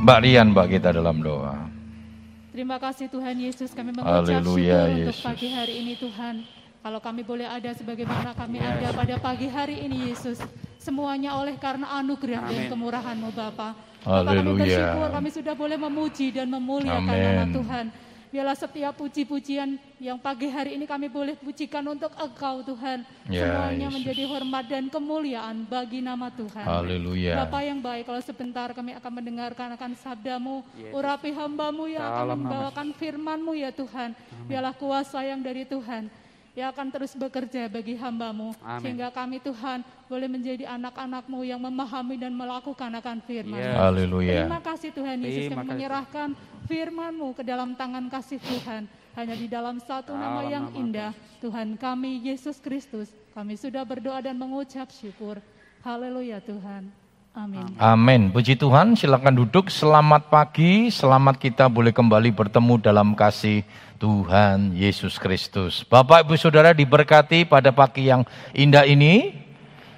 Mbak Rian, Mbak kita dalam doa. Terima kasih Tuhan Yesus, kami mengucap Haleluya, syukur untuk Yesus. pagi hari ini Tuhan. Kalau kami boleh ada sebagaimana kami ada pada pagi hari ini Yesus. Semuanya oleh karena anugerah dan kemurahan-Mu Bapa. Bapa kami Haleluya. bersyukur kami sudah boleh memuji dan memuliakan nama Amin. Tuhan. Biarlah setiap puji-pujian yang pagi hari ini kami boleh pujikan untuk Engkau Tuhan. Ya, Semuanya Yesus. menjadi hormat dan kemuliaan bagi nama Tuhan. Haleluya. Bapa yang baik, kalau sebentar kami akan mendengarkan akan sabdamu, urapi hambamu yang akan membawakan firmanmu ya Tuhan. Biarlah kuasa yang dari Tuhan yang akan terus bekerja bagi hambamu. Sehingga kami Tuhan boleh menjadi anak-anakmu yang memahami dan melakukan akan firman. Haleluya. Terima kasih Tuhan Yesus kami menyerahkan firman-Mu ke dalam tangan kasih Tuhan. Hanya di dalam satu nama yang indah, Tuhan kami Yesus Kristus. Kami sudah berdoa dan mengucap syukur. Haleluya Tuhan. Amin. Amin. Puji Tuhan, silakan duduk. Selamat pagi, selamat kita boleh kembali bertemu dalam kasih Tuhan Yesus Kristus. Bapak Ibu Saudara diberkati pada pagi yang indah ini.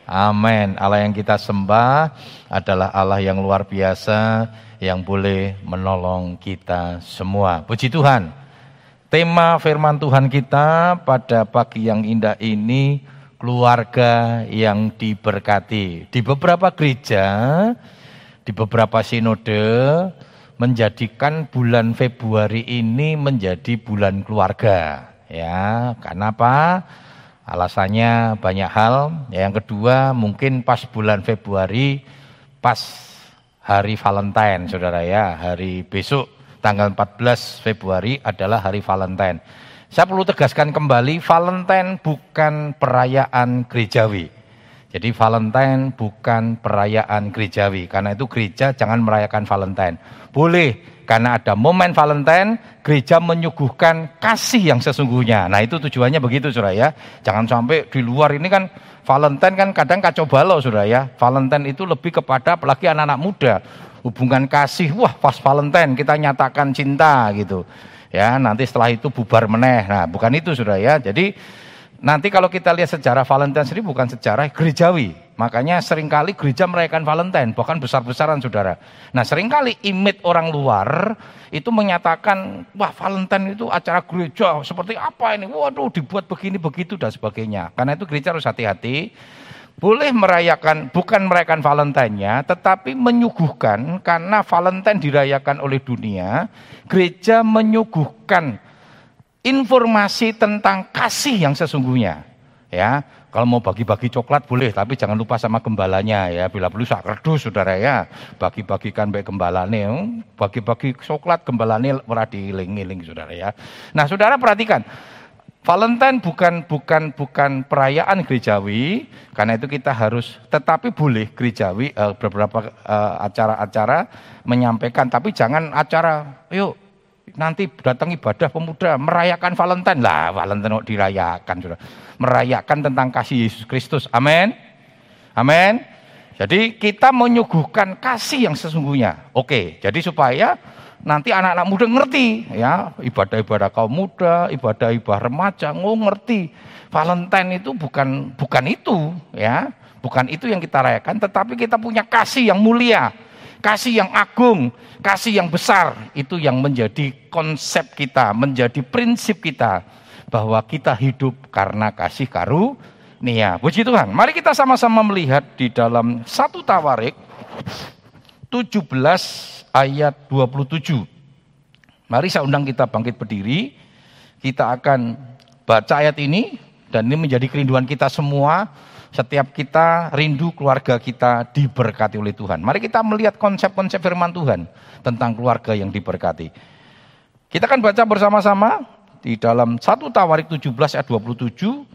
Amin. Allah yang kita sembah adalah Allah yang luar biasa yang boleh menolong kita semua. Puji Tuhan. Tema firman Tuhan kita pada pagi yang indah ini keluarga yang diberkati. Di beberapa gereja, di beberapa sinode menjadikan bulan Februari ini menjadi bulan keluarga. Ya, karena apa? Alasannya banyak hal. Yang kedua, mungkin pas bulan Februari pas hari Valentine, Saudara ya, hari besok tanggal 14 Februari adalah hari Valentine. Saya perlu tegaskan kembali, Valentine bukan perayaan gerejawi. Jadi Valentine bukan perayaan gerejawi. Karena itu gereja jangan merayakan Valentine. Boleh, karena ada momen Valentine, gereja menyuguhkan kasih yang sesungguhnya. Nah itu tujuannya begitu saudara ya. Jangan sampai di luar ini kan Valentine kan kadang kacau balau saudara ya. Valentine itu lebih kepada apalagi anak-anak muda. Hubungan kasih, wah pas Valentine kita nyatakan cinta gitu. Ya nanti setelah itu bubar meneh. Nah bukan itu saudara ya. Jadi Nanti kalau kita lihat sejarah Valentine sendiri bukan sejarah gerejawi. Makanya sering kali gereja merayakan Valentine, bahkan besar-besaran saudara. Nah sering kali image orang luar itu menyatakan, wah Valentine itu acara gereja seperti apa ini? Waduh dibuat begini begitu dan sebagainya. Karena itu gereja harus hati-hati. Boleh merayakan, bukan merayakan Valentine-nya, tetapi menyuguhkan karena Valentine dirayakan oleh dunia, gereja menyuguhkan informasi tentang kasih yang sesungguhnya. Ya, kalau mau bagi-bagi coklat boleh, tapi jangan lupa sama gembalanya ya. Bila perlu sak kerdus saudara ya. Bagi-bagikan baik gembalane, hmm, bagi-bagi coklat gembalane ora diiling-iling saudara ya. Nah, saudara perhatikan. Valentine bukan bukan bukan perayaan gerejawi, karena itu kita harus tetapi boleh gerejawi eh, beberapa eh, acara-acara menyampaikan, tapi jangan acara yuk nanti datang ibadah pemuda merayakan Valentine. Lah Valentine dirayakan sudah merayakan tentang kasih Yesus Kristus. Amin. Amin. Jadi kita menyuguhkan kasih yang sesungguhnya. Oke jadi supaya nanti anak-anak muda ngerti ya. Ibadah-ibadah kaum muda ibadah-ibadah remaja oh ngerti. Valentine itu bukan bukan itu ya. Bukan itu yang kita rayakan tetapi kita punya kasih yang mulia kasih yang agung, kasih yang besar, itu yang menjadi konsep kita, menjadi prinsip kita bahwa kita hidup karena kasih karunia. Puji Tuhan. Mari kita sama-sama melihat di dalam satu Tawarik 17 ayat 27. Mari saya undang kita bangkit berdiri. Kita akan baca ayat ini dan ini menjadi kerinduan kita semua setiap kita rindu keluarga kita diberkati oleh Tuhan. Mari kita melihat konsep-konsep firman Tuhan tentang keluarga yang diberkati. Kita akan baca bersama-sama di dalam 1 Tawarik 17 ayat 27.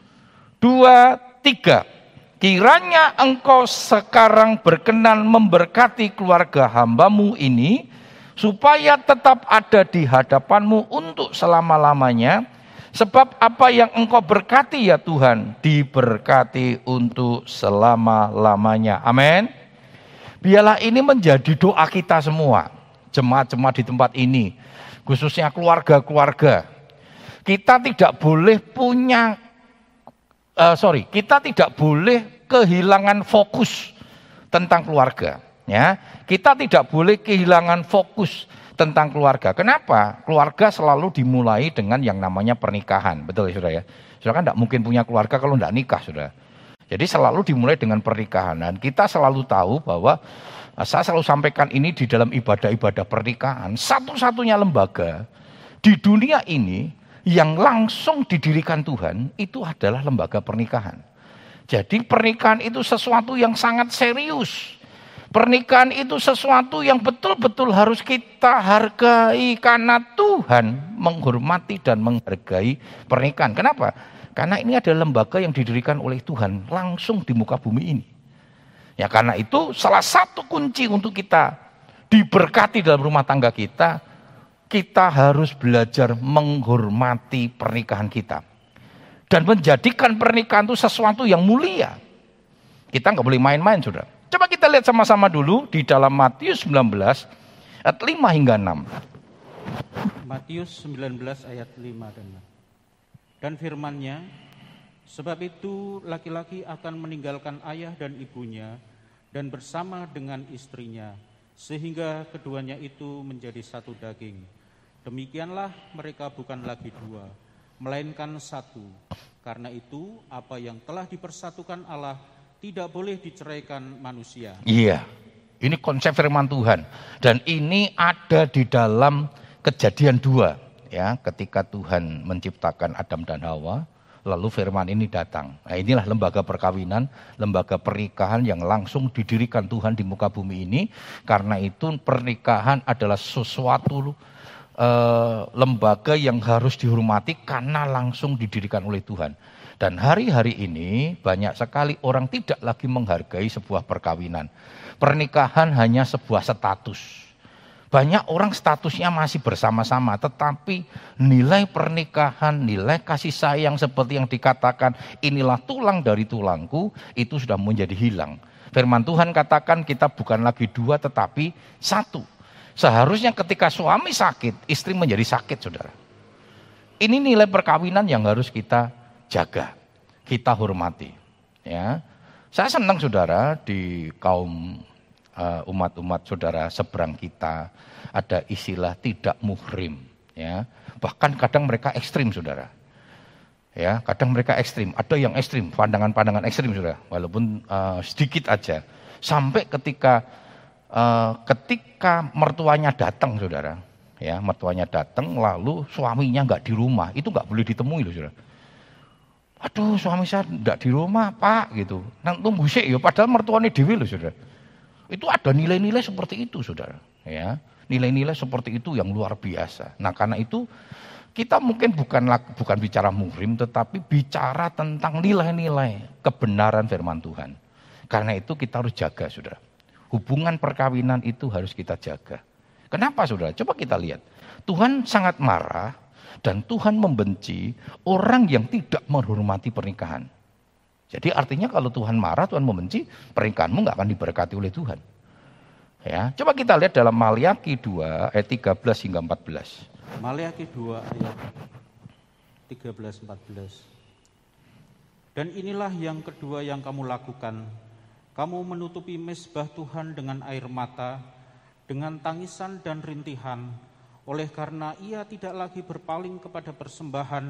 Dua, tiga. Kiranya engkau sekarang berkenan memberkati keluarga hambamu ini, supaya tetap ada di hadapanmu untuk selama-lamanya, Sebab apa yang engkau berkati ya Tuhan, diberkati untuk selama-lamanya. Amin. Biarlah ini menjadi doa kita semua. Jemaat-jemaat di tempat ini. Khususnya keluarga-keluarga. Kita tidak boleh punya, uh, sorry, kita tidak boleh kehilangan fokus tentang keluarga. Ya, kita tidak boleh kehilangan fokus tentang keluarga. Kenapa? Keluarga selalu dimulai dengan yang namanya pernikahan. Betul ya Saudara ya? Saudara kan tidak mungkin punya keluarga kalau tidak nikah Saudara. Jadi selalu dimulai dengan pernikahan. Dan kita selalu tahu bahwa eh, saya selalu sampaikan ini di dalam ibadah-ibadah pernikahan. Satu-satunya lembaga di dunia ini yang langsung didirikan Tuhan itu adalah lembaga pernikahan. Jadi pernikahan itu sesuatu yang sangat serius. Pernikahan itu sesuatu yang betul-betul harus kita hargai karena Tuhan menghormati dan menghargai pernikahan. Kenapa? Karena ini adalah lembaga yang didirikan oleh Tuhan langsung di muka bumi ini. Ya karena itu salah satu kunci untuk kita diberkati dalam rumah tangga kita, kita harus belajar menghormati pernikahan kita. Dan menjadikan pernikahan itu sesuatu yang mulia. Kita nggak boleh main-main, saudara. Coba kita lihat sama-sama dulu di dalam Matius 19 ayat 5 hingga 6. Matius 19 ayat 5 dan 6. Dan firmannya, sebab itu laki-laki akan meninggalkan ayah dan ibunya dan bersama dengan istrinya, sehingga keduanya itu menjadi satu daging. Demikianlah mereka bukan lagi dua, melainkan satu. Karena itu apa yang telah dipersatukan Allah tidak boleh diceraikan manusia. Iya, ini konsep firman Tuhan. Dan ini ada di dalam kejadian dua. Ya, ketika Tuhan menciptakan Adam dan Hawa, lalu firman ini datang. Nah, inilah lembaga perkawinan, lembaga pernikahan yang langsung didirikan Tuhan di muka bumi ini. Karena itu pernikahan adalah sesuatu eh, lembaga yang harus dihormati karena langsung didirikan oleh Tuhan. Dan hari-hari ini banyak sekali orang tidak lagi menghargai sebuah perkawinan. Pernikahan hanya sebuah status. Banyak orang statusnya masih bersama-sama, tetapi nilai pernikahan, nilai kasih sayang seperti yang dikatakan, inilah tulang dari tulangku, itu sudah menjadi hilang. Firman Tuhan katakan kita bukan lagi dua tetapi satu. Seharusnya ketika suami sakit, istri menjadi sakit saudara. Ini nilai perkawinan yang harus kita jaga, kita hormati. Ya, saya senang saudara di kaum umat-umat saudara seberang kita ada istilah tidak muhrim. Ya, bahkan kadang mereka ekstrim saudara. Ya, kadang mereka ekstrim. Ada yang ekstrim, pandangan-pandangan ekstrim saudara, walaupun uh, sedikit aja. Sampai ketika uh, ketika mertuanya datang saudara, ya mertuanya datang lalu suaminya nggak di rumah, itu nggak boleh ditemui loh saudara Aduh suami saya tidak di rumah pak gitu. Nang tunggu sih ya padahal mertuanya dewi loh saudara. Itu ada nilai-nilai seperti itu saudara. Ya nilai-nilai seperti itu yang luar biasa. Nah karena itu kita mungkin bukan bukan bicara muhrim tetapi bicara tentang nilai-nilai kebenaran firman Tuhan. Karena itu kita harus jaga saudara. Hubungan perkawinan itu harus kita jaga. Kenapa saudara? Coba kita lihat. Tuhan sangat marah dan Tuhan membenci orang yang tidak menghormati pernikahan. Jadi artinya kalau Tuhan marah, Tuhan membenci, pernikahanmu nggak akan diberkati oleh Tuhan. Ya, coba kita lihat dalam Maliaki 2 ayat 13 hingga 14. Maliaki 2 ayat 13 14. Dan inilah yang kedua yang kamu lakukan. Kamu menutupi mesbah Tuhan dengan air mata, dengan tangisan dan rintihan, oleh karena ia tidak lagi berpaling kepada persembahan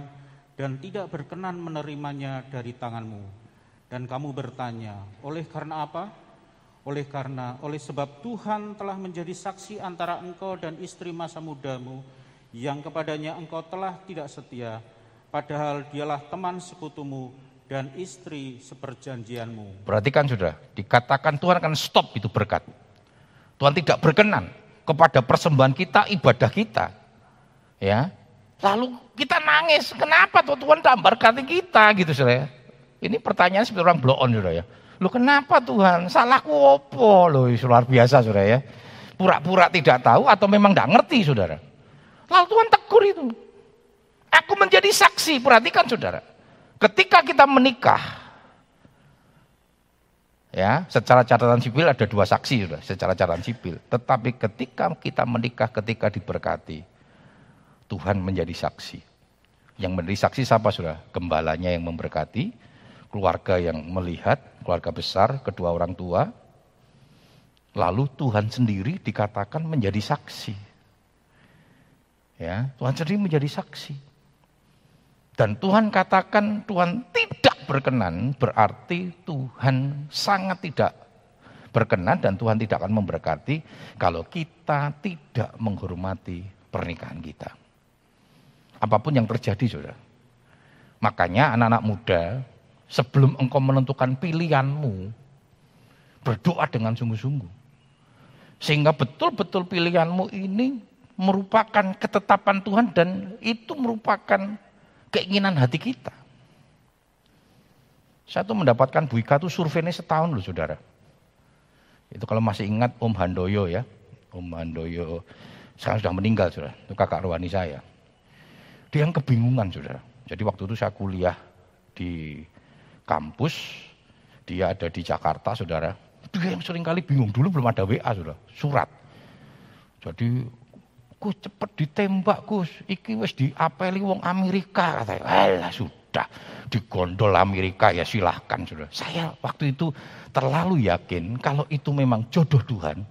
dan tidak berkenan menerimanya dari tanganmu. Dan kamu bertanya, oleh karena apa? Oleh karena, oleh sebab Tuhan telah menjadi saksi antara engkau dan istri masa mudamu, yang kepadanya engkau telah tidak setia, padahal dialah teman sekutumu dan istri seperjanjianmu. Perhatikan sudah, dikatakan Tuhan akan stop itu berkat. Tuhan tidak berkenan kepada persembahan kita, ibadah kita. Ya. Lalu kita nangis, kenapa tuh Tuhan tak berkati kita gitu saudara. Ini pertanyaan seperti orang blow on saudara ya. Lu kenapa Tuhan? Salahku opo loh, luar biasa saudara ya. Pura-pura tidak tahu atau memang tidak ngerti saudara. Lalu Tuhan tegur itu. Aku menjadi saksi, perhatikan saudara. Ketika kita menikah, Ya, secara catatan sipil ada dua saksi sudah, secara catatan sipil. Tetapi ketika kita menikah, ketika diberkati, Tuhan menjadi saksi. Yang menjadi saksi siapa sudah? Gembalanya yang memberkati, keluarga yang melihat, keluarga besar, kedua orang tua. Lalu Tuhan sendiri dikatakan menjadi saksi. Ya, Tuhan sendiri menjadi saksi. Dan Tuhan katakan Tuhan tidak berkenan, berarti Tuhan sangat tidak berkenan dan Tuhan tidak akan memberkati kalau kita tidak menghormati pernikahan kita. Apa pun yang terjadi, saudara. Makanya anak-anak muda, sebelum engkau menentukan pilihanmu, berdoa dengan sungguh-sungguh. Sehingga betul-betul pilihanmu ini merupakan ketetapan Tuhan dan itu merupakan keinginan hati kita. Saya tuh mendapatkan Bu Ika tuh surveinya setahun loh saudara. Itu kalau masih ingat Om Handoyo ya. Om Handoyo sekarang sudah meninggal saudara. Itu kakak rohani saya. Dia yang kebingungan saudara. Jadi waktu itu saya kuliah di kampus, dia ada di Jakarta, saudara. Dia yang sering kali bingung, dulu belum ada WA, saudara, surat. Jadi, ku cepet ditembak, Gus. Iki wis diapeli wong Amerika, katanya. Alah, sudah. Di gondol Amerika, ya silahkan, saudara. Saya waktu itu terlalu yakin kalau itu memang jodoh Tuhan.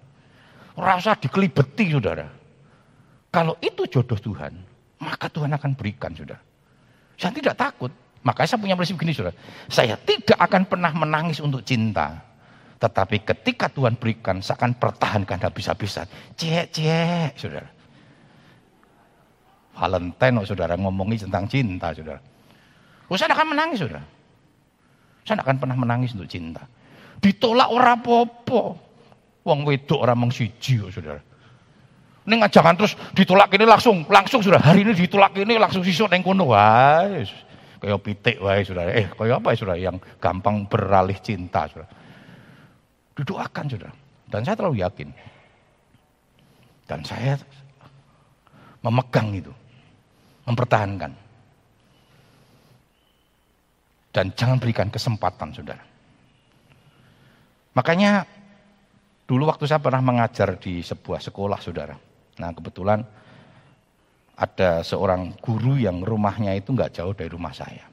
Rasa dikelibeti, saudara. Kalau itu jodoh Tuhan, maka Tuhan akan berikan, saudara. Saya tidak takut. Makanya saya punya prinsip gini, saudara. Saya tidak akan pernah menangis untuk cinta. Tetapi ketika Tuhan berikan, saya akan pertahankan habis-habisan. Cek, cek, saudara. Valentine, saudara, ngomongi tentang cinta, saudara. Oh, saya akan menangis, saudara. Saya akan pernah menangis untuk cinta. Ditolak orang popo. Wong wedok orang mengsiji, saudara. Ini jangan terus ditolak ini langsung, langsung sudah hari ini ditolak ini langsung sisuk neng kono wae. Kayak pitik wae sudah. Eh, kayak apa ya sudah yang gampang beralih cinta sudah. Didoakan sudah. Dan saya terlalu yakin. Dan saya memegang itu. Mempertahankan. Dan jangan berikan kesempatan saudara. Makanya dulu waktu saya pernah mengajar di sebuah sekolah saudara. Nah kebetulan ada seorang guru yang rumahnya itu nggak jauh dari rumah saya.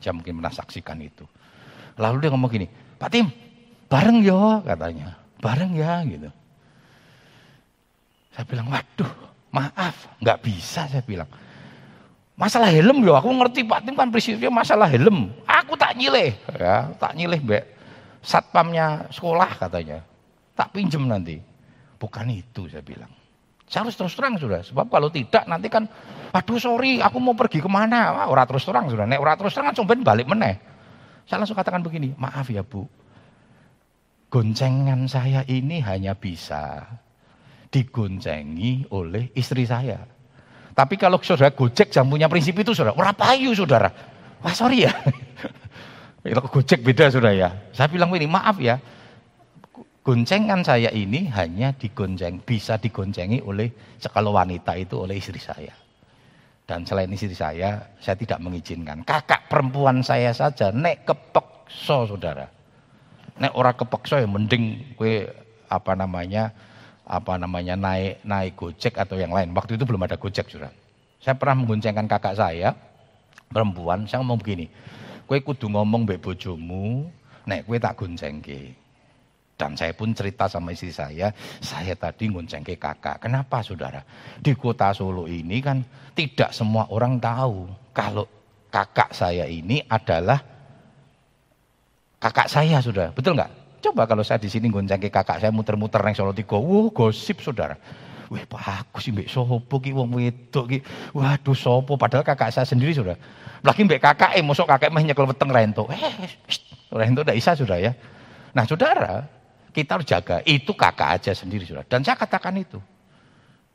Saya mungkin pernah saksikan itu. Lalu dia ngomong gini, Pak Tim, bareng yo katanya, bareng ya gitu. Saya bilang, waduh, maaf, nggak bisa saya bilang. Masalah helm yo, aku ngerti Pak Tim kan prinsipnya masalah helm. Aku tak nyileh, ya, tak nyileh mbak. Satpamnya sekolah katanya, tak pinjem nanti. Bukan itu saya bilang. Saya harus terus terang sudah. Sebab kalau tidak nanti kan, aduh sorry aku mau pergi ke mana. Wah, orang terus terang sudah. Nek orang terus terang kan balik meneh. Saya langsung katakan begini, maaf ya bu. Goncengan saya ini hanya bisa digoncengi oleh istri saya. Tapi kalau saudara gojek jam punya prinsip itu saudara, orang payu saudara. Wah sorry ya. Kalau gojek beda saudara ya. Saya bilang ini maaf ya goncengan saya ini hanya digonceng, bisa digoncengi oleh sekalo wanita itu oleh istri saya. Dan selain istri saya, saya tidak mengizinkan. Kakak perempuan saya saja nek kepekso saudara. Nek ora kepekso ya mending kue apa namanya apa namanya naik naik gojek atau yang lain. Waktu itu belum ada gojek saudara. Saya pernah menggoncengkan kakak saya perempuan. Saya ngomong begini, kue kudu ngomong mbek bojomu, nek kue tak goncengke. Dan saya pun cerita sama istri saya, saya tadi ngonceng ke kakak. Kenapa saudara? Di kota Solo ini kan tidak semua orang tahu kalau kakak saya ini adalah kakak saya saudara. Betul nggak? Coba kalau saya di sini gonceng ke kakak saya muter-muter neng Solo Tigo, wuh gosip saudara. Wih pak aku sih mbak sopo ki wong wedok ki. Waduh sopo padahal kakak saya sendiri sudah. Lagi mbak kakak eh mosok kakak mah nyekel weteng rento. Eh rento udah isa sudah ya. Nah saudara, kita harus jaga. Itu kakak aja sendiri, sudah. Dan saya katakan itu.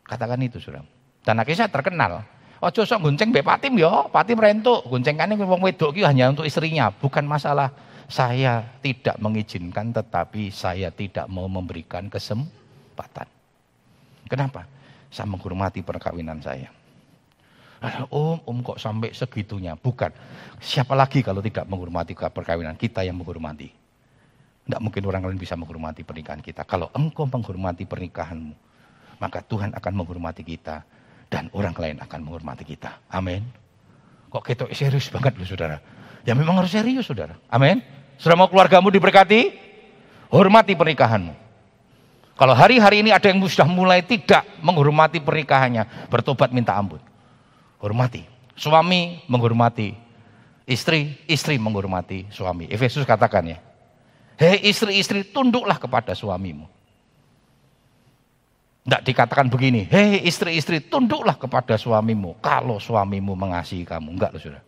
Katakan itu, sudah. Dan akhirnya saya terkenal. Ojo sok gonceng Mbak Patim yo, Patim rentuk. Goncengane wong wedok iki hanya untuk istrinya, bukan masalah saya tidak mengizinkan tetapi saya tidak mau memberikan kesempatan. Kenapa? Saya menghormati perkawinan saya. Om, om kok sampai segitunya? Bukan. Siapa lagi kalau tidak menghormati perkawinan? Kita yang menghormati. Tidak mungkin orang lain bisa menghormati pernikahan kita. Kalau engkau menghormati pernikahanmu, maka Tuhan akan menghormati kita. Dan orang lain akan menghormati kita. Amin. Kok kita serius banget loh saudara. Ya memang harus serius saudara. Amin. Sudah mau keluargamu diberkati? Hormati pernikahanmu. Kalau hari-hari ini ada yang sudah mulai tidak menghormati pernikahannya, bertobat minta ampun. Hormati. Suami menghormati istri, istri menghormati suami. Efesus katakan ya. Hei istri-istri, tunduklah kepada suamimu. Tidak dikatakan begini, hei istri-istri, tunduklah kepada suamimu. Kalau suamimu mengasihi kamu. Enggak loh sudah.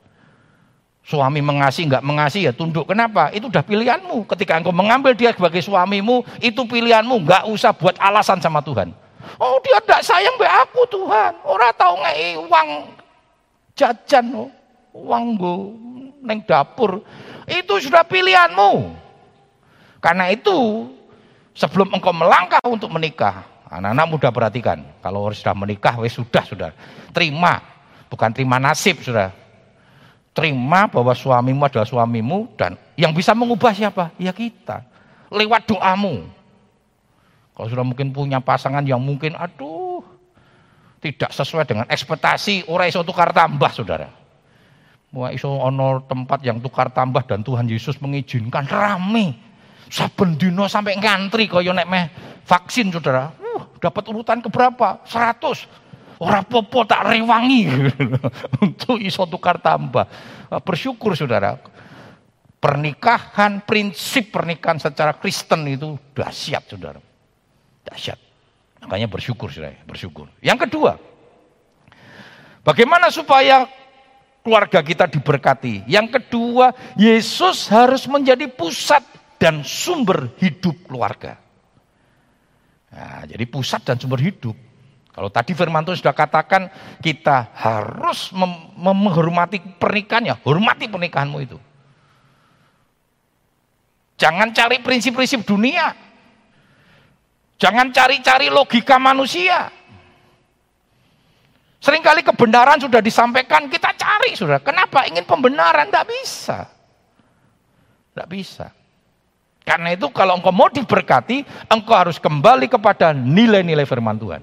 Suami mengasihi, enggak mengasihi ya tunduk. Kenapa? Itu udah pilihanmu. Ketika engkau mengambil dia sebagai suamimu, itu pilihanmu. Enggak usah buat alasan sama Tuhan. Oh dia tidak sayang be aku Tuhan. Orang tahu ngei uang jajan, oh. uang go neng dapur. Itu sudah pilihanmu. Karena itu sebelum engkau melangkah untuk menikah, anak-anak muda perhatikan. Kalau sudah menikah, wes sudah sudah terima, bukan terima nasib sudah Terima bahwa suamimu adalah suamimu dan yang bisa mengubah siapa? Ya kita. Lewat doamu. Kalau sudah mungkin punya pasangan yang mungkin aduh tidak sesuai dengan ekspektasi, ora iso tukar tambah, Saudara. Wah iso ono tempat yang tukar tambah dan Tuhan Yesus mengizinkan rame. Saben dino sampai ngantri kaya nek meh vaksin, Saudara. Uh, dapat urutan keberapa? 100 Orang popo tak rewangi untuk iso tukar tambah. Bersyukur saudara. Pernikahan, prinsip pernikahan secara Kristen itu dahsyat saudara. Dahsyat. Makanya bersyukur saudara, bersyukur. Yang kedua, bagaimana supaya keluarga kita diberkati? Yang kedua, Yesus harus menjadi pusat dan sumber hidup keluarga. Nah, jadi pusat dan sumber hidup. Kalau tadi firman Tuhan sudah katakan kita harus menghormati pernikahannya, hormati pernikahanmu itu. Jangan cari prinsip-prinsip dunia. Jangan cari-cari logika manusia. Seringkali kebenaran sudah disampaikan, kita cari sudah. Kenapa? Ingin pembenaran, tidak bisa. Tidak bisa. Karena itu kalau engkau mau diberkati, engkau harus kembali kepada nilai-nilai firman Tuhan.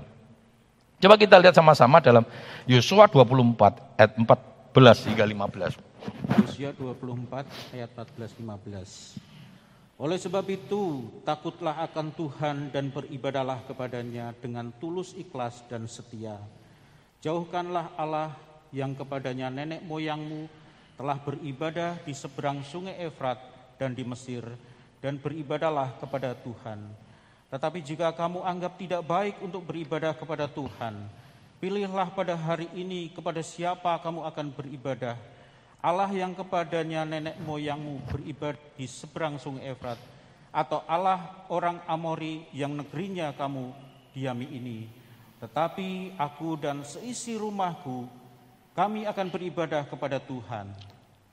Coba kita lihat sama-sama dalam Yosua 24 ayat 14 hingga 15. Yosua 24 ayat 14 15. Oleh sebab itu, takutlah akan Tuhan dan beribadalah kepadanya dengan tulus ikhlas dan setia. Jauhkanlah Allah yang kepadanya nenek moyangmu telah beribadah di seberang sungai Efrat dan di Mesir, dan beribadalah kepada Tuhan tetapi jika kamu anggap tidak baik untuk beribadah kepada Tuhan, pilihlah pada hari ini kepada siapa kamu akan beribadah. Allah yang kepadanya nenek moyangmu beribadah di seberang sungai Efrat, atau Allah orang Amori yang negerinya kamu diami ini. Tetapi aku dan seisi rumahku, kami akan beribadah kepada Tuhan.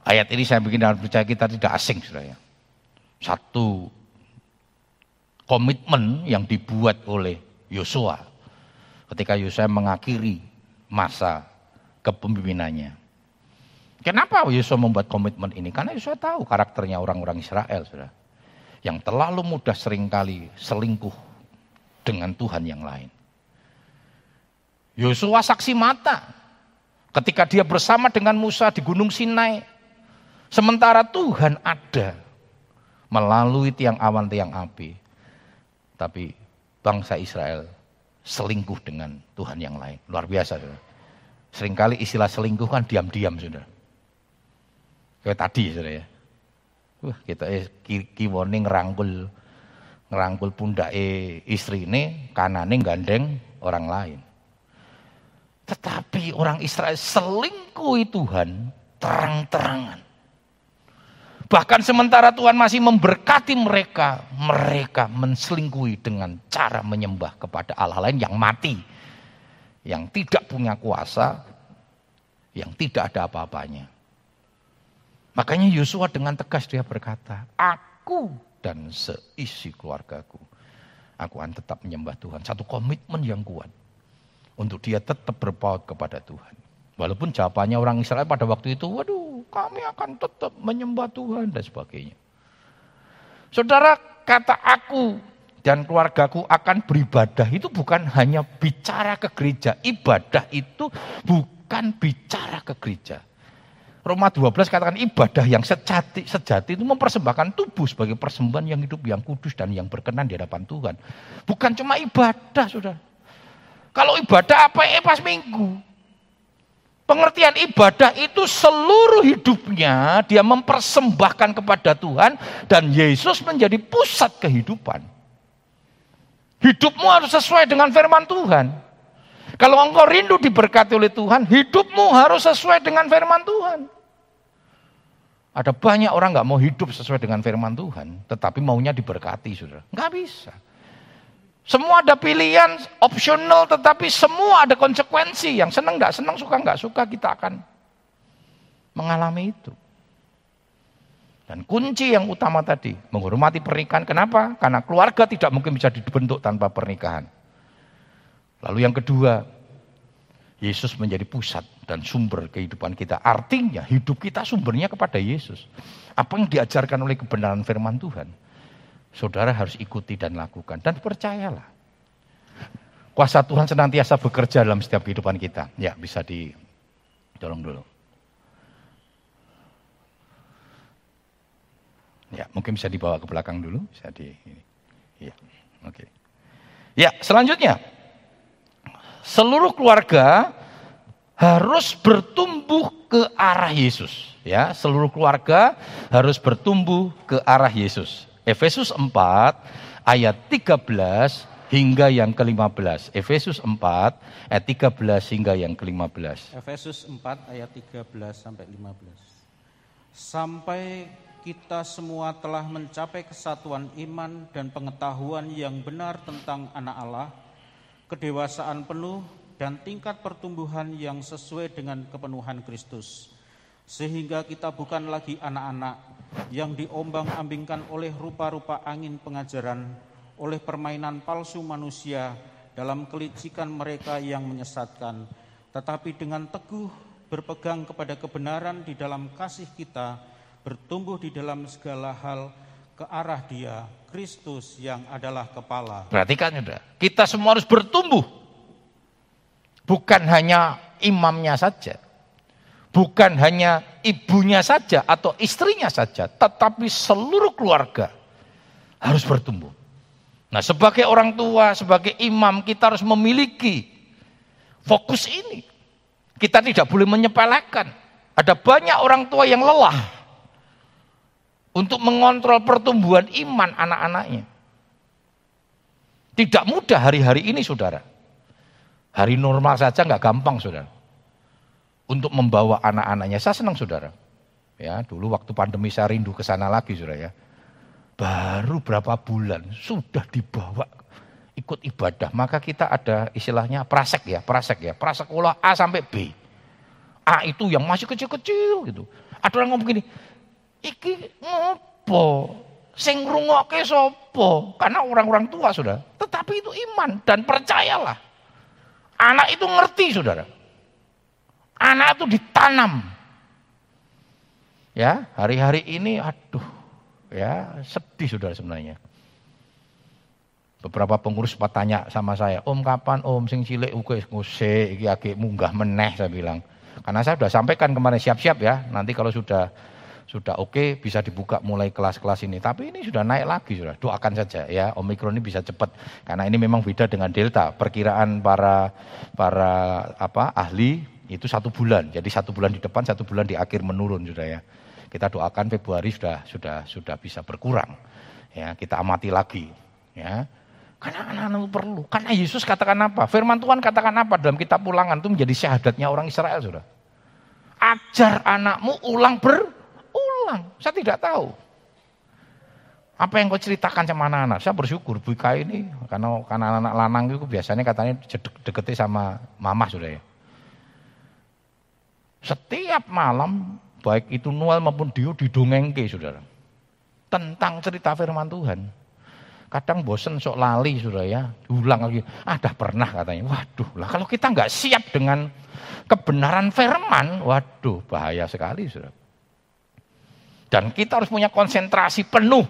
Ayat ini saya bikin dalam percaya kita tidak asing, saudara. Satu komitmen yang dibuat oleh Yosua ketika Yosua mengakhiri masa kepemimpinannya. Kenapa Yosua membuat komitmen ini? Karena Yosua tahu karakternya orang-orang Israel, sudah, yang terlalu mudah sering kali selingkuh dengan Tuhan yang lain. Yosua saksi mata ketika dia bersama dengan Musa di Gunung Sinai, sementara Tuhan ada melalui tiang awan tiang api tapi bangsa Israel selingkuh dengan Tuhan yang lain. Luar biasa. Saudara. Seringkali istilah selingkuh kan diam-diam sudah. Kayak tadi saudara ya. Wah, kita eh, kiwone ngerangkul ngerangkul pundak istri ini kanane gandeng orang lain. Tetapi orang Israel selingkuhi Tuhan terang-terangan. Bahkan sementara Tuhan masih memberkati mereka, mereka menselingkuhi dengan cara menyembah kepada Allah lain yang mati. Yang tidak punya kuasa, yang tidak ada apa-apanya. Makanya Yosua dengan tegas dia berkata, aku dan seisi keluargaku, aku akan tetap menyembah Tuhan. Satu komitmen yang kuat untuk dia tetap berpaut kepada Tuhan. Walaupun jawabannya orang Israel pada waktu itu, waduh kami akan tetap menyembah Tuhan dan sebagainya. Saudara, kata aku dan keluargaku akan beribadah itu bukan hanya bicara ke gereja. Ibadah itu bukan bicara ke gereja. Roma 12 katakan ibadah yang sejati, sejati itu mempersembahkan tubuh sebagai persembahan yang hidup, yang kudus dan yang berkenan di hadapan Tuhan. Bukan cuma ibadah, sudah. Kalau ibadah apa eh pas minggu. Pengertian ibadah itu seluruh hidupnya dia mempersembahkan kepada Tuhan dan Yesus menjadi pusat kehidupan. Hidupmu harus sesuai dengan firman Tuhan. Kalau engkau rindu diberkati oleh Tuhan, hidupmu harus sesuai dengan firman Tuhan. Ada banyak orang nggak mau hidup sesuai dengan firman Tuhan, tetapi maunya diberkati, saudara. Nggak bisa. Semua ada pilihan opsional, tetapi semua ada konsekuensi. Yang senang nggak senang, suka nggak suka, kita akan mengalami itu. Dan kunci yang utama tadi, menghormati pernikahan. Kenapa? Karena keluarga tidak mungkin bisa dibentuk tanpa pernikahan. Lalu yang kedua, Yesus menjadi pusat dan sumber kehidupan kita. Artinya hidup kita sumbernya kepada Yesus. Apa yang diajarkan oleh kebenaran firman Tuhan. Saudara harus ikuti dan lakukan. Dan percayalah. Kuasa Tuhan senantiasa bekerja dalam setiap kehidupan kita. Ya bisa didorong dulu. Ya, mungkin bisa dibawa ke belakang dulu, bisa di ini. Ya, oke. Okay. Ya, selanjutnya seluruh keluarga harus bertumbuh ke arah Yesus. Ya, seluruh keluarga harus bertumbuh ke arah Yesus. Efesus 4 ayat 13 hingga yang ke-15. Efesus 4 ayat 13 hingga yang ke-15. Efesus 4 ayat 13 sampai 15. Sampai kita semua telah mencapai kesatuan iman dan pengetahuan yang benar tentang anak Allah kedewasaan penuh, dan tingkat pertumbuhan yang sesuai dengan kepenuhan Kristus. Sehingga kita bukan lagi anak-anak yang diombang-ambingkan oleh rupa-rupa angin pengajaran, oleh permainan palsu manusia dalam kelicikan mereka yang menyesatkan, tetapi dengan teguh berpegang kepada kebenaran di dalam kasih kita, bertumbuh di dalam segala hal ke arah dia, Kristus yang adalah kepala. Perhatikan sudah, kita semua harus bertumbuh. Bukan hanya imamnya saja. Bukan hanya ibunya saja atau istrinya saja, tetapi seluruh keluarga harus bertumbuh. Nah, sebagai orang tua, sebagai imam, kita harus memiliki fokus ini. Kita tidak boleh menyepelekan. Ada banyak orang tua yang lelah untuk mengontrol pertumbuhan iman anak-anaknya. Tidak mudah hari-hari ini saudara. Hari normal saja nggak gampang saudara. Untuk membawa anak-anaknya. Saya senang saudara. Ya, dulu waktu pandemi saya rindu ke sana lagi saudara ya. Baru berapa bulan sudah dibawa ikut ibadah. Maka kita ada istilahnya prasek ya, prasek ya. Prasek olah A sampai B. A itu yang masih kecil-kecil gitu. Ada orang ngomong begini, iki ngopo? Sing ngrungokke sapa? Karena orang-orang tua sudah. Tetapi itu iman dan percayalah. Anak itu ngerti Saudara. Anak itu ditanam. Ya, hari-hari ini aduh ya sedih Saudara sebenarnya. Beberapa pengurus sempat tanya sama saya, Om kapan Om sing cilik uke nguse iki agak munggah meneh saya bilang. Karena saya sudah sampaikan kemarin siap-siap ya, nanti kalau sudah sudah oke okay, bisa dibuka mulai kelas-kelas ini. Tapi ini sudah naik lagi sudah. Doakan saja ya Omikron ini bisa cepat karena ini memang beda dengan Delta. Perkiraan para para apa ahli itu satu bulan. Jadi satu bulan di depan, satu bulan di akhir menurun sudah ya. Kita doakan Februari sudah sudah sudah bisa berkurang. Ya, kita amati lagi ya. Karena anak-anak perlu. Karena Yesus katakan apa? Firman Tuhan katakan apa dalam kitab ulangan itu menjadi syahadatnya orang Israel sudah. Ajar anakmu ulang ber ulang. Saya tidak tahu. Apa yang kau ceritakan sama anak-anak? Saya bersyukur Bu Ika ini karena karena anak-anak lanang itu biasanya katanya deketnya sama mama sudah ya. Setiap malam baik itu Noel maupun Dio didongengke saudara. Tentang cerita firman Tuhan. Kadang bosen sok lali sudah ya, diulang lagi. Ada ah, pernah katanya. Waduh, lah kalau kita nggak siap dengan kebenaran firman, waduh bahaya sekali sudah. Dan kita harus punya konsentrasi penuh.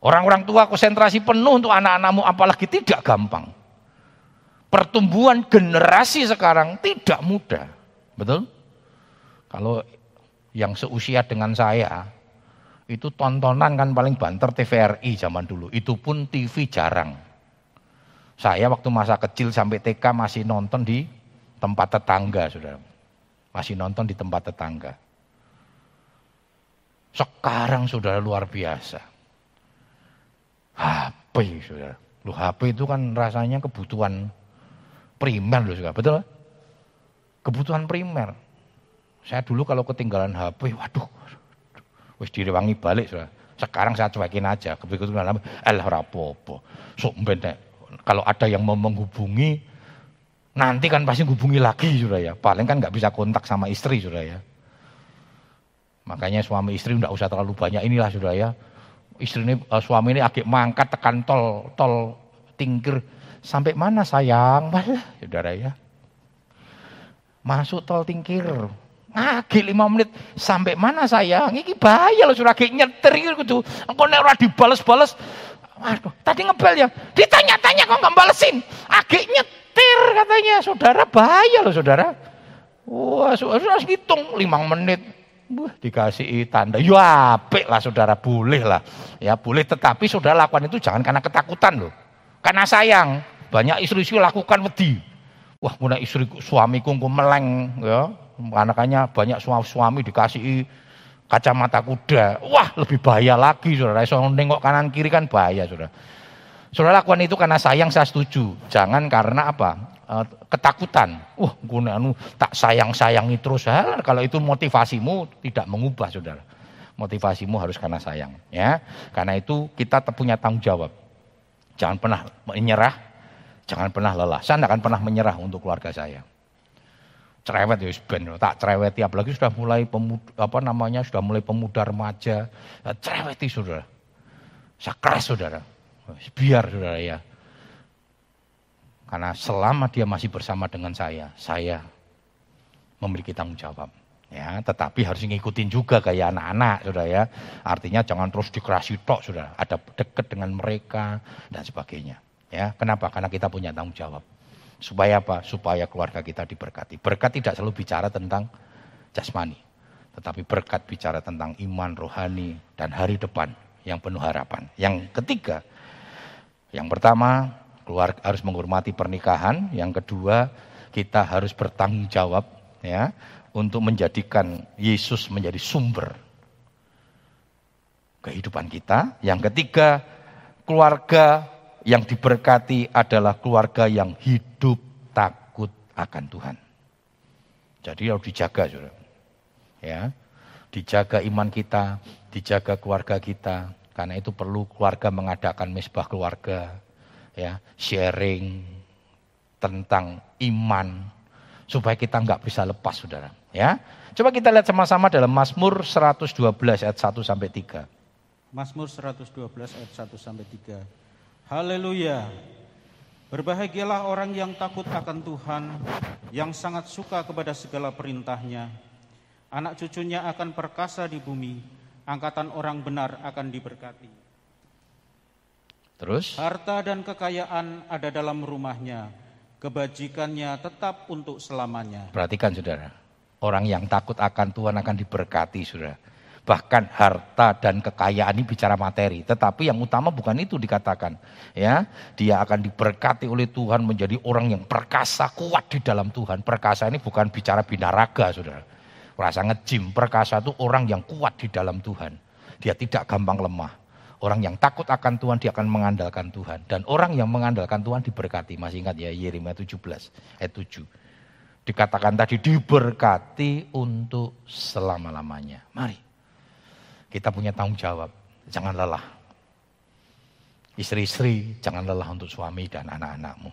Orang-orang tua konsentrasi penuh untuk anak-anakmu apalagi tidak gampang. Pertumbuhan generasi sekarang tidak mudah. Betul? Kalau yang seusia dengan saya, itu tontonan kan paling banter TVRI zaman dulu. Itu pun TV jarang. Saya waktu masa kecil sampai TK masih nonton di tempat tetangga, saudara. Masih nonton di tempat tetangga. Sekarang saudara luar biasa. HP, saudara. Lu HP itu kan rasanya kebutuhan primer loh, saudara. Betul? Kebutuhan primer. Saya dulu kalau ketinggalan HP, waduh, wis direwangi balik, saudara. Sekarang saya cuekin aja, kebetulan apa, elah rapopo. Sok kalau ada yang mau menghubungi, nanti kan pasti hubungi lagi, saudara ya. Paling kan nggak bisa kontak sama istri, saudara ya. Makanya suami istri tidak usah terlalu banyak inilah, saudara ya. Istri ini, uh, suami ini agak mangkat tekan tol, tol tingkir. Sampai mana sayang? Malah, saudara ya. Masuk tol tingkir, Ngagi lima menit sampai mana sayang? Ini bahaya loh kayak nyetir gitu. Engkau nek ora dibales-bales. Waduh, tadi ngebel ya. Ditanya-tanya kok nggak balesin. Agak nyetir katanya. Saudara bahaya loh saudara. Wah, saudara hitung lima menit. Wah, dikasih tanda. Ya apik lah saudara, boleh lah. Ya boleh, tetapi saudara lakukan itu jangan karena ketakutan loh. Karena sayang. Banyak istri-istri lakukan wedi. Wah, mulai istri suamiku meleng ya Anak-anaknya banyak suami dikasih kacamata kuda. Wah, lebih bahaya lagi, saudara. So, nengok kanan kiri kan bahaya, saudara. Saudara lakukan itu karena sayang, saya setuju. Jangan karena apa? E, ketakutan. Wah, gue anu, tak sayang-sayangi terus. Ha, kalau itu motivasimu tidak mengubah, saudara. Motivasimu harus karena sayang. ya. Karena itu kita punya tanggung jawab. Jangan pernah menyerah, jangan pernah lelah. Saya tidak akan pernah menyerah untuk keluarga saya. Cerewet ya ben. Tak cereweti apalagi sudah mulai pemuda, apa namanya sudah mulai pemuda remaja. Ya, cereweti saudara. Saya keras saudara. Biar saudara ya. Karena selama dia masih bersama dengan saya saya memiliki tanggung jawab. Ya tetapi harus ngikutin juga kayak anak-anak saudara ya. Artinya jangan terus dikerasi tok saudara. Ada dekat dengan mereka dan sebagainya ya kenapa karena kita punya tanggung jawab Supaya apa? Supaya keluarga kita diberkati. Berkat tidak selalu bicara tentang jasmani. Tetapi berkat bicara tentang iman, rohani, dan hari depan yang penuh harapan. Yang ketiga, yang pertama, keluarga harus menghormati pernikahan. Yang kedua, kita harus bertanggung jawab ya untuk menjadikan Yesus menjadi sumber kehidupan kita. Yang ketiga, keluarga yang diberkati adalah keluarga yang hidup takut akan Tuhan. Jadi harus dijaga, saudara. Ya, dijaga iman kita, dijaga keluarga kita. Karena itu perlu keluarga mengadakan mesbah keluarga, ya, sharing tentang iman supaya kita nggak bisa lepas, saudara. Ya, coba kita lihat sama-sama dalam Mazmur 112 ayat 1 sampai 3. Mazmur 112 ayat 1 sampai 3. Haleluya. Berbahagialah orang yang takut akan Tuhan, yang sangat suka kepada segala perintahnya. Anak cucunya akan perkasa di bumi, angkatan orang benar akan diberkati. Terus? Harta dan kekayaan ada dalam rumahnya, kebajikannya tetap untuk selamanya. Perhatikan saudara, orang yang takut akan Tuhan akan diberkati saudara. Bahkan harta dan kekayaan ini bicara materi, tetapi yang utama bukan itu dikatakan. Ya, dia akan diberkati oleh Tuhan menjadi orang yang perkasa, kuat di dalam Tuhan. Perkasa ini bukan bicara binaraga, Saudara. Rasa ngejim, perkasa itu orang yang kuat di dalam Tuhan. Dia tidak gampang lemah. Orang yang takut akan Tuhan, dia akan mengandalkan Tuhan. Dan orang yang mengandalkan Tuhan diberkati. Masih ingat ya, Yeremia 17 ayat 7 dikatakan tadi diberkati untuk selama-lamanya. Mari kita punya tanggung jawab. Jangan lelah. Istri-istri, jangan lelah untuk suami dan anak-anakmu.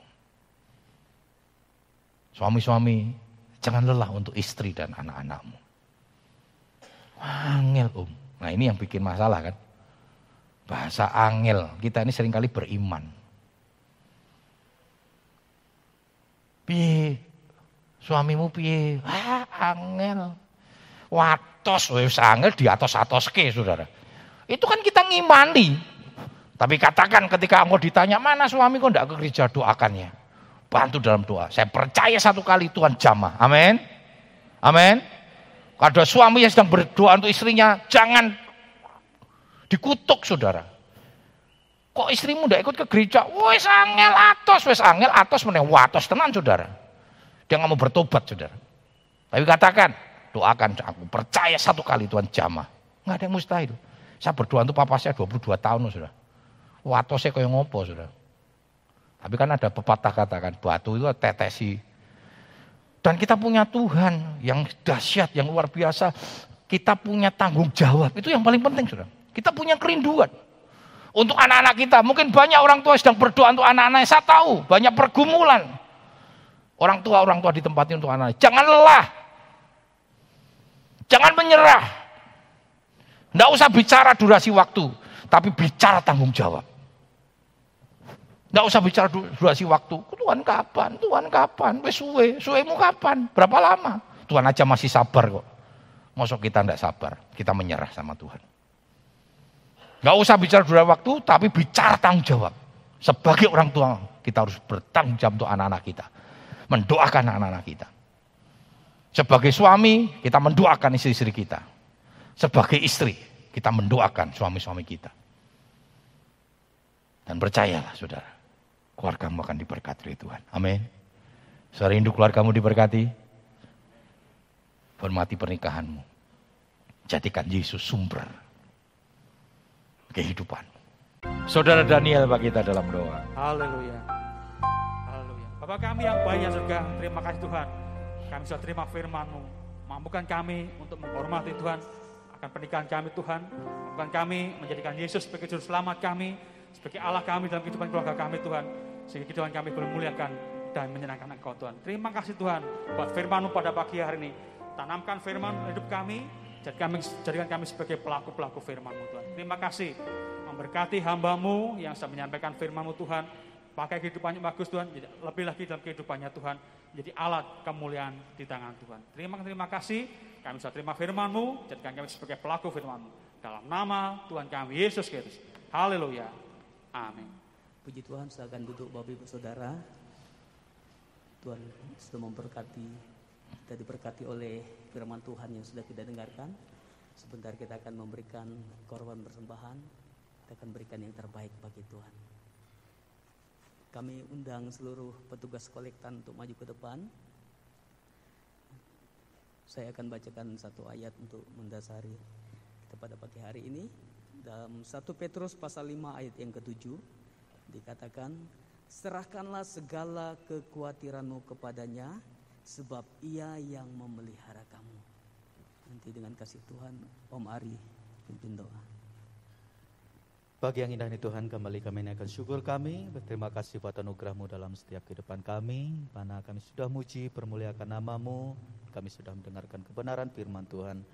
Suami-suami, jangan lelah untuk istri dan anak-anakmu. Angel om. Nah ini yang bikin masalah kan. Bahasa angel. Kita ini sering kali beriman. Piye? Suamimu piye? Ah, angel. Watos, wis angel di atas-atas ke, saudara. Itu kan kita ngimani. Tapi katakan ketika engkau ditanya, mana suami kok enggak ke gereja, doakannya. Bantu dalam doa. Saya percaya satu kali Tuhan jamah. Amin. Amin. Ada suami yang sedang berdoa untuk istrinya, jangan dikutuk saudara. Kok istrimu tidak ikut ke gereja? Wes angel atos, wes angel atos meneh watos tenan saudara. Dia nggak mau bertobat saudara. Tapi katakan, doakan aku percaya satu kali Tuhan jamah. Nggak ada yang mustahil. Saya berdoa untuk papa saya 22 tahun saudara. Watosnya kayak ngopo saudara. Tapi kan ada pepatah katakan, batu itu tetesi dan kita punya Tuhan yang dahsyat, yang luar biasa. Kita punya tanggung jawab. Itu yang paling penting, saudara. Kita punya kerinduan. Untuk anak-anak kita. Mungkin banyak orang tua sedang berdoa untuk anak-anaknya. Saya tahu, banyak pergumulan. Orang tua, orang tua di tempat ini untuk anak. -anak. Jangan lelah. Jangan menyerah. Tidak usah bicara durasi waktu. Tapi bicara tanggung jawab. Tidak usah bicara durasi waktu. Tuhan kapan? Tuhan kapan? Wes suwe. Suwemu kapan? Berapa lama? Tuhan aja masih sabar kok. Masuk kita tidak sabar. Kita menyerah sama Tuhan. Gak usah bicara durasi waktu, tapi bicara tanggung jawab. Sebagai orang tua, kita harus bertanggung jawab untuk anak-anak kita. Mendoakan anak-anak kita. Sebagai suami, kita mendoakan istri-istri kita. Sebagai istri, kita mendoakan suami-suami kita. Dan percayalah saudara, keluargamu akan diberkati oleh Tuhan. Amin. Saya rindu keluargamu diberkati. Hormati pernikahanmu. Jadikan Yesus sumber kehidupan. Saudara Daniel bagi kita dalam doa. Haleluya. Haleluya. Bapak kami yang baik yang surga, terima kasih Tuhan. Kami sudah terima firman-Mu. Mampukan kami untuk menghormati Tuhan akan pernikahan kami Tuhan. Mampukan kami menjadikan Yesus sebagai juru selamat kami, sebagai Allah kami dalam kehidupan keluarga kami Tuhan. Sehingga kehidupan kami boleh muliakan dan menyenangkan Engkau Tuhan. Terima kasih Tuhan buat firman pada pagi hari ini. Tanamkan firman hidup kami, jadikan kami, sebagai pelaku-pelaku firman-Mu Tuhan. Terima kasih memberkati hambamu yang saya menyampaikan firman-Mu Tuhan. Pakai kehidupannya bagus Tuhan, lebih lagi dalam kehidupannya Tuhan. Jadi alat kemuliaan di tangan Tuhan. Terima, terima kasih, kami bisa terima firman-Mu, jadikan kami sebagai pelaku firman-Mu. Dalam nama Tuhan kami, Yesus Kristus. Haleluya. Amin. Puji Tuhan, silakan duduk Bapak Ibu Saudara. Tuhan sudah memberkati, kita diberkati oleh firman Tuhan yang sudah kita dengarkan. Sebentar kita akan memberikan korban persembahan, kita akan berikan yang terbaik bagi Tuhan. Kami undang seluruh petugas kolektan untuk maju ke depan. Saya akan bacakan satu ayat untuk mendasari kita pada pagi hari ini dalam 1 Petrus pasal 5 ayat yang ketujuh dikatakan serahkanlah segala kekhawatiranmu kepadanya sebab ia yang memelihara kamu. Nanti dengan kasih Tuhan Om Ari pimpin doa. Pagi yang indah ini Tuhan kembali kami naikkan syukur kami Berterima kasih buat anugerahmu dalam setiap kehidupan kami. Mana kami sudah muji permuliakan namamu. Kami sudah mendengarkan kebenaran firman Tuhan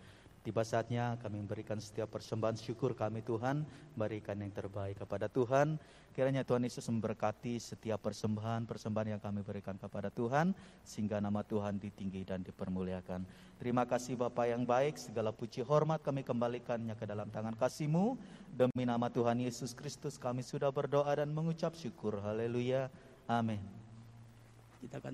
Tiba saatnya kami memberikan setiap persembahan syukur kami Tuhan, berikan yang terbaik kepada Tuhan. Kiranya Tuhan Yesus memberkati setiap persembahan-persembahan yang kami berikan kepada Tuhan, sehingga nama Tuhan ditinggi dan dipermuliakan. Terima kasih Bapak yang baik, segala puji hormat kami kembalikannya ke dalam tangan kasih-Mu. Demi nama Tuhan Yesus Kristus kami sudah berdoa dan mengucap syukur. Haleluya. Amin. Kita akan